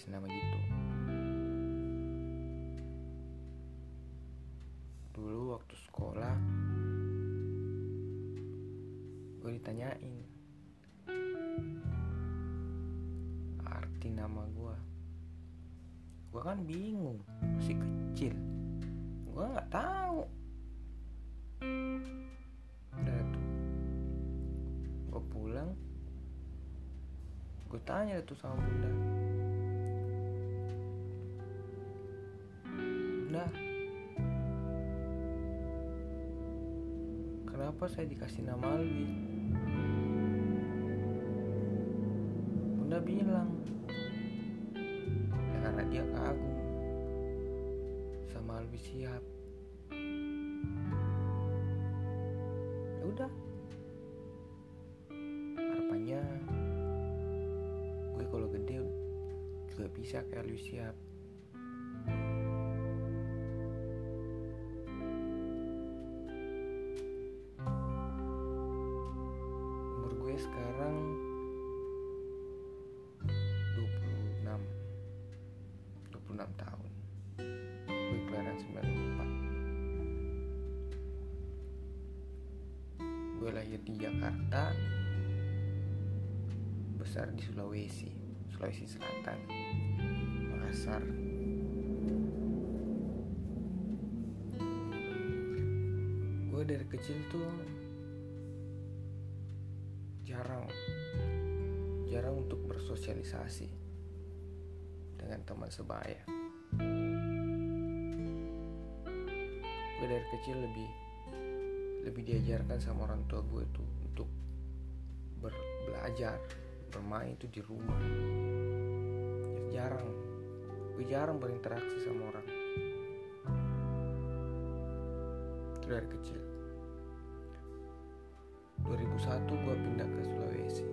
kasih nama gitu dulu waktu sekolah gue ditanyain arti nama gue gue kan bingung masih kecil. Gue nggak tahu. Udah tuh gue pulang gue tanya tuh sama bunda kenapa saya dikasih nama Alwi bunda bilang ya karena dia kagum sama Alwi siap. Ya udah. Harapannya gue kalau gede juga bisa kayak Alwi siap dari kecil tuh jarang jarang untuk bersosialisasi dengan teman sebaya. Gue dari kecil lebih lebih diajarkan sama orang tua gue tuh untuk ber- belajar bermain itu di rumah. Jarang gue jarang berinteraksi sama orang. Itu dari kecil 2001 gue pindah ke Sulawesi.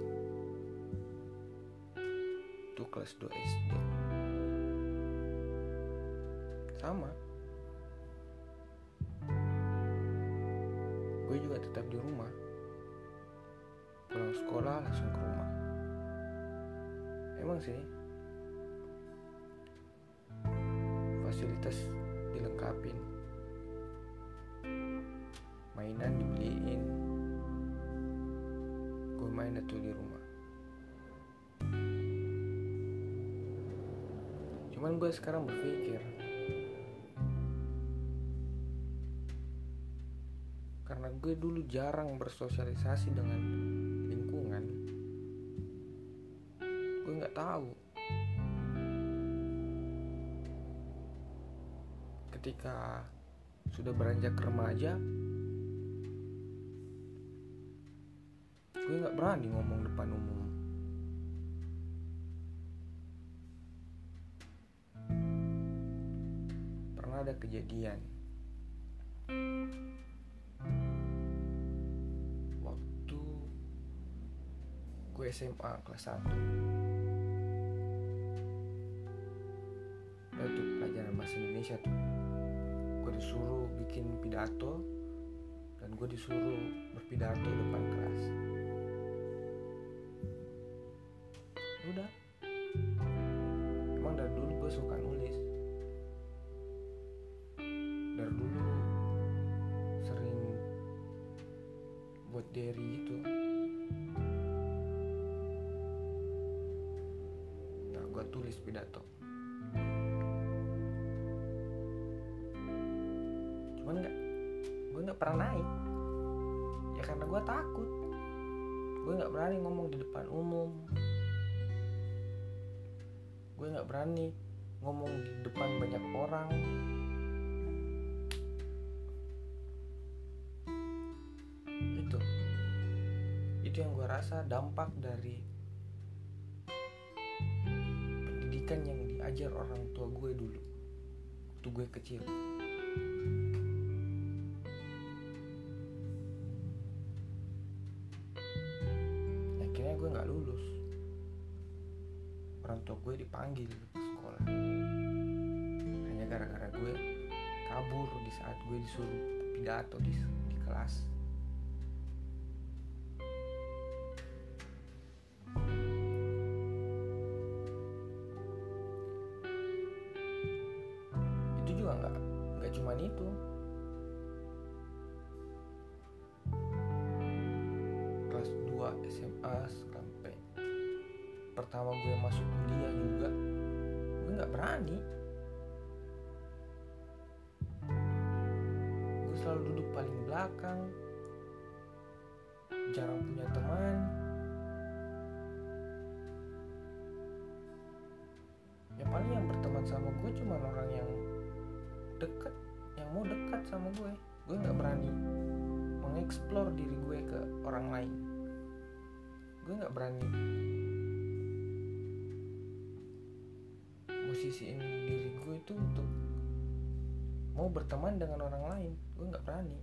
Itu kelas 2 SD sama. Gue juga tetap di rumah. Pulang sekolah langsung ke rumah. Emang sih. Fasilitas dilengkapin. Mainan dibeliin gue main itu di rumah. Cuman gue sekarang berpikir karena gue dulu jarang bersosialisasi dengan lingkungan gue nggak tahu. Ketika sudah beranjak remaja gue nggak berani ngomong depan umum. Pernah ada kejadian. Waktu gue SMA kelas 1 itu pelajaran bahasa Indonesia tuh. Gue disuruh bikin pidato dan gue disuruh berpidato depan kelas nggak pernah naik. Ya karena gue takut. Gue nggak berani ngomong di depan umum. Gue nggak berani ngomong di depan banyak orang. Itu. Itu yang gue rasa dampak dari pendidikan yang diajar orang tua gue dulu. Waktu gue kecil orang tua gue dipanggil ke sekolah. Hanya gara-gara gue kabur di saat gue disuruh pidato di, di kelas paling belakang. Jarang punya teman. Ya paling yang berteman sama gue cuma orang yang deket yang mau dekat sama gue. Gue nggak berani mengeksplor diri gue ke orang lain. Gue nggak berani. Posisiin diri gue itu untuk mau berteman dengan orang lain gue nggak berani.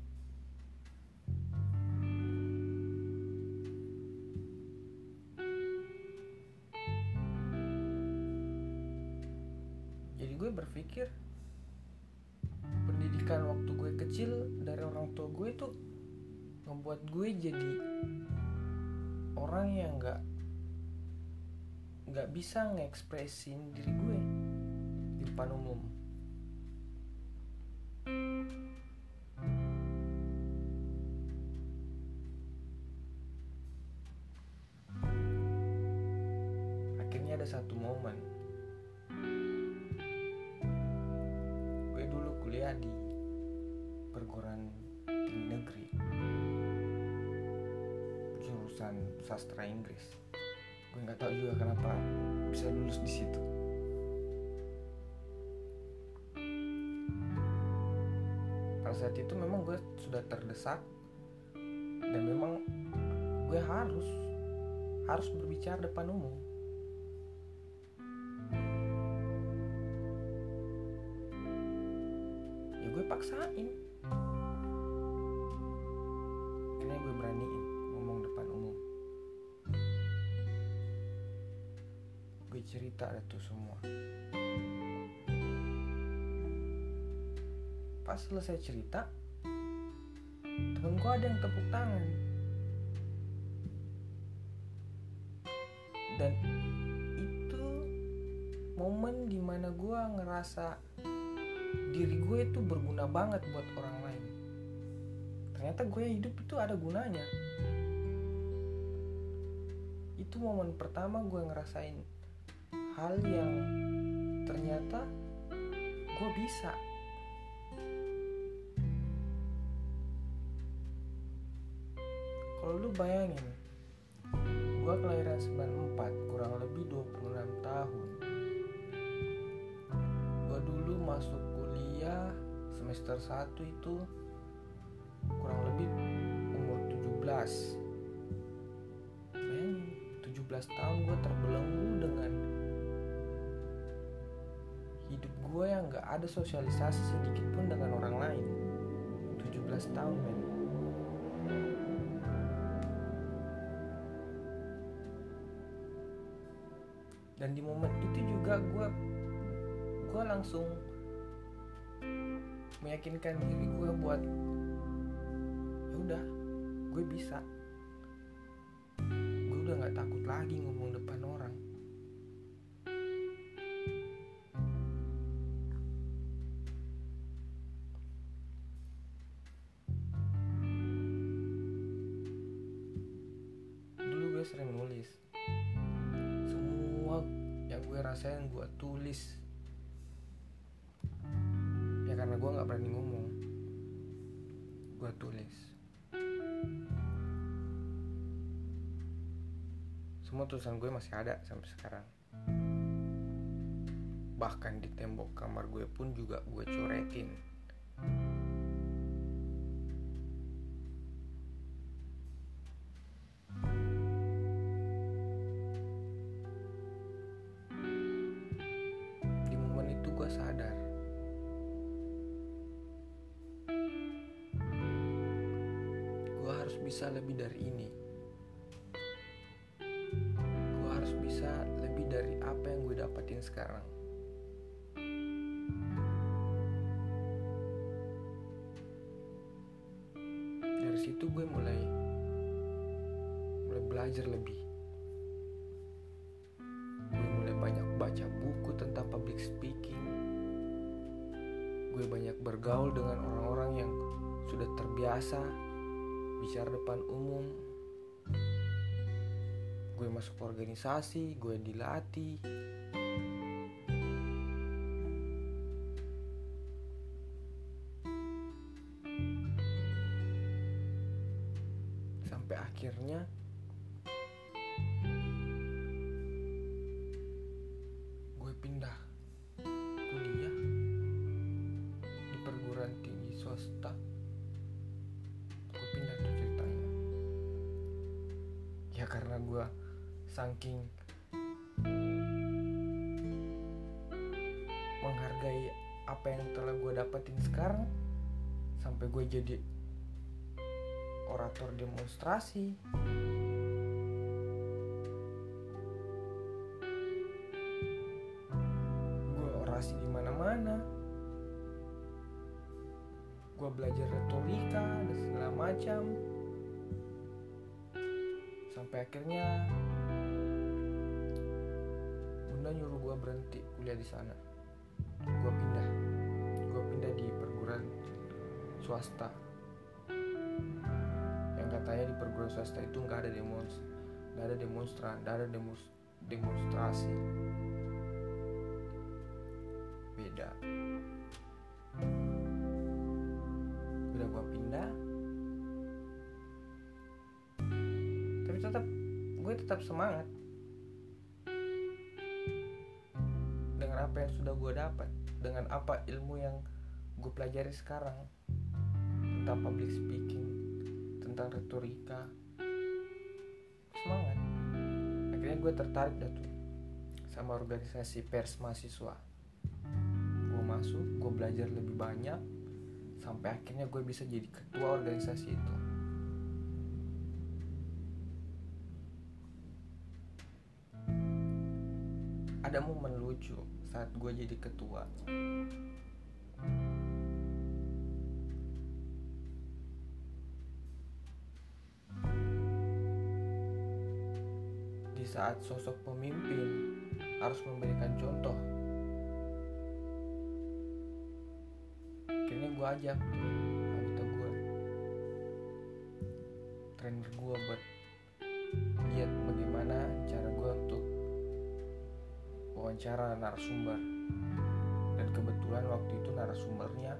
Jadi gue berpikir pendidikan waktu gue kecil dari orang tua gue itu ngebuat gue jadi orang yang nggak nggak bisa ngekspresin diri gue di depan umum jurusan sastra Inggris. Gue nggak tahu juga kenapa bisa lulus di situ. Pada saat itu memang gue sudah terdesak dan memang gue harus harus berbicara depan umum. Ya gue paksain. Akhirnya gue beraniin gue cerita itu semua. Pas selesai cerita temen gue ada yang tepuk tangan. Dan itu momen di mana gue ngerasa diri gue itu berguna banget buat orang lain. Ternyata gue hidup itu ada gunanya. Itu momen pertama gue ngerasain hal yang ternyata gue bisa. Kalau lu bayangin gue kelahiran 94 kurang lebih 26 tahun. Gue dulu masuk kuliah semester 1 itu kurang lebih umur 17 bayangin 17 tahun gue terbelenggu dengan gue yang gak ada sosialisasi sedikit pun dengan orang lain. 17 tahun men. Dan di momen itu juga gue gue langsung meyakinkan diri gue buat ya udah gue bisa. Gue udah nggak takut lagi ngomong depan orang gue tulis. Semua tulisan gue masih ada sampai sekarang. Bahkan di tembok kamar gue pun juga gue coretin dapetin sekarang. Dari situ gue mulai mulai belajar lebih. Gue mulai banyak baca buku tentang public speaking. Gue banyak bergaul dengan orang-orang yang sudah terbiasa bicara depan umum. Gue masuk organisasi gue dilatih sampai akhirnya gue pindah kuliah di perguruan tinggi swasta. Gue pindah tuh ceritanya. Ya karena gue saking menghargai apa yang telah gue dapetin sekarang sampai gue jadi orator demonstrasi. Gue orasi di mana-mana. Gue belajar retorika dan segala macam. Sampai akhirnya bunda nyuruh gue berhenti kuliah di sana. Gue pindah. Gue pindah di perguruan swasta katanya di perguruan swasta itu nggak ada demos nggak ada demonstran nggak ada demos demonstrasi. Beda. Udah gue pindah. Tapi tetap gue tetap semangat. Dengan apa yang sudah gue dapat dengan apa ilmu yang gue pelajari sekarang tentang public speaking tentang retorika. Semangat. Akhirnya gue tertarik dah tuh sama organisasi pers mahasiswa. Gue masuk gue belajar lebih banyak sampai akhirnya gue bisa jadi ketua organisasi itu. Ada momen lucu saat gue jadi ketua saat sosok pemimpin harus memberikan contoh. Akhirnya gue ajak anggota gue trainer gue buat lihat bagaimana cara gue untuk wawancara narasumber. Dan kebetulan waktu itu narasumbernya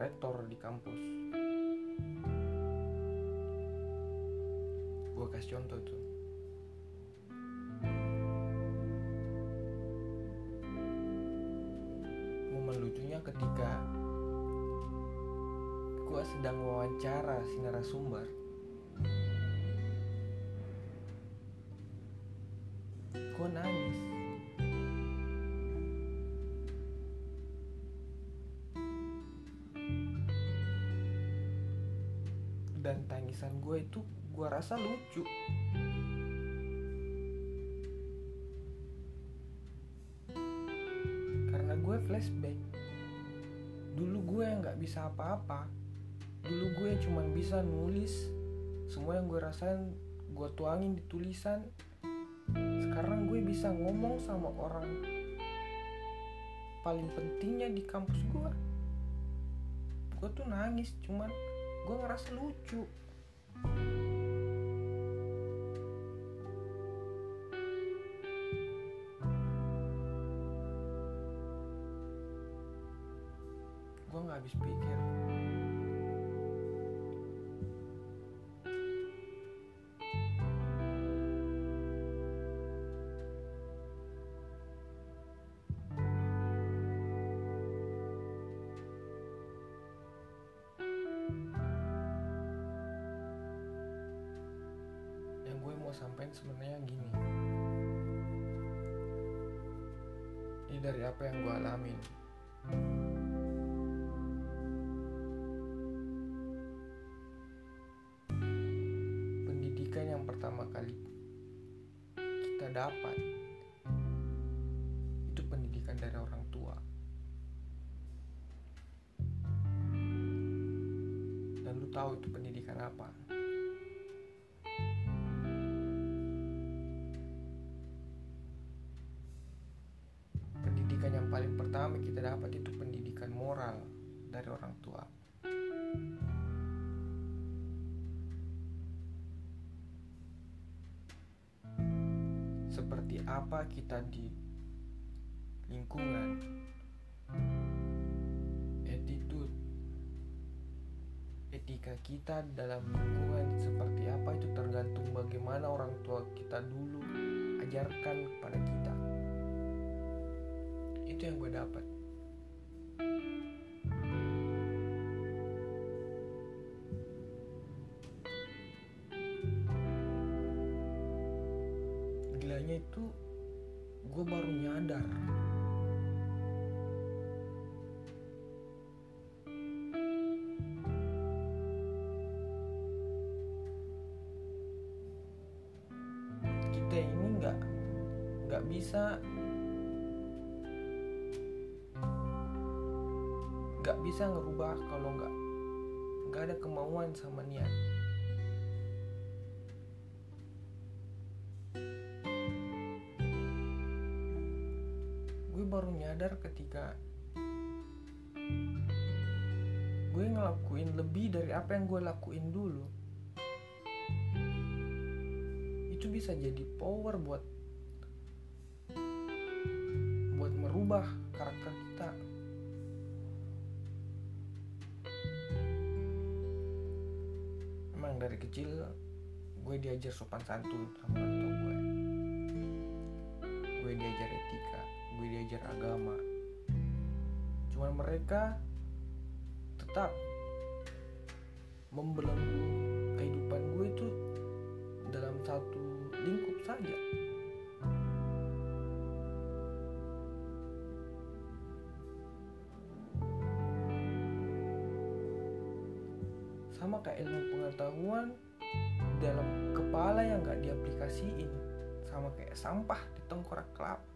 rektor di kampus. Gue kasih contoh tuh lucunya ketika gue sedang wawancara si narasumber gue nangis. Dan tangisan gue itu gue rasa lucu. Karena gue flashback dulu gue nggak bisa apa-apa. Dulu gue cuma bisa nulis. Semua yang gue rasain gue tuangin di tulisan. Sekarang gue bisa ngomong sama orang paling pentingnya di kampus gue. Gue tuh nangis cuman gue ngerasa lucu sampaikan sebenarnya gini. Ini dari apa yang gue alamin. Pendidikan yang pertama kali kita dapat itu pendidikan dari orang tua. Dan tahu itu pendidikan apa apa kita di lingkungan, attitude, etika kita dalam lingkungan seperti apa itu tergantung bagaimana orang tua kita dulu ajarkan kepada kita. Itu yang gue dapat. Gilanya itu gue baru nyadar. Kita ini nggak nggak bisa nggak bisa ngerubah kalau nggak nggak ada kemauan sama niat nyadar ketika gue ngelakuin lebih dari apa yang gue lakuin dulu itu bisa jadi power buat buat merubah karakter kita. Emang dari kecil gue diajar sopan santun sama orang tua gue. Gue diajar etika gue diajar agama. Cuman mereka tetap membelenggu kehidupan gue itu dalam satu lingkup saja. Sama kayak ilmu pengetahuan dalam kepala yang nggak diaplikasiin. Sama kayak sampah di tengkorak kelapa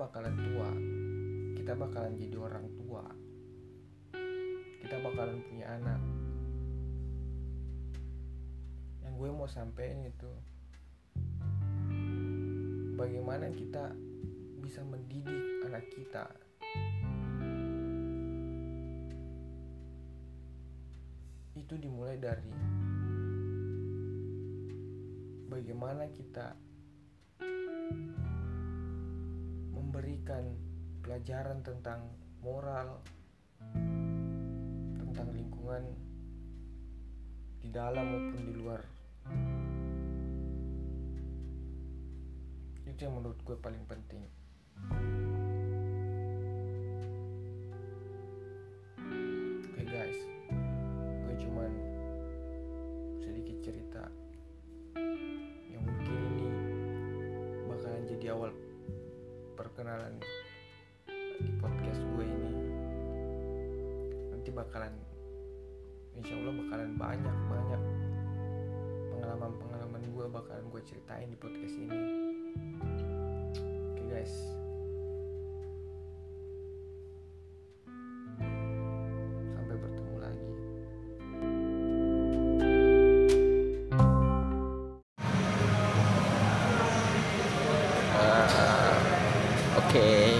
bakalan tua. Kita bakalan jadi orang tua. Kita bakalan punya anak. Yang gue mau sampein itu bagaimana kita bisa mendidik anak kita. Itu dimulai dari bagaimana kita memberikan pelajaran tentang moral, tentang lingkungan di dalam maupun di luar. Itu yang menurut gue paling penting. Bakalan insya Allah bakalan banyak banyak pengalaman pengalaman gue bakalan gue ceritain di podcast ini. Oke guys. Sampai bertemu lagi. Oke.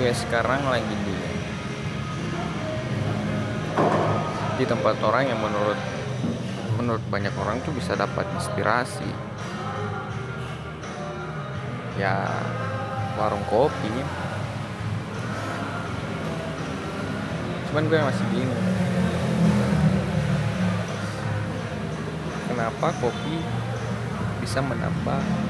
Gue sekarang lagi di di tempat orang yang menurut menurut banyak orang tuh bisa dapat inspirasi. Ya warung kopi. Cuman gue masih bingung. Kenapa kopi bisa menambah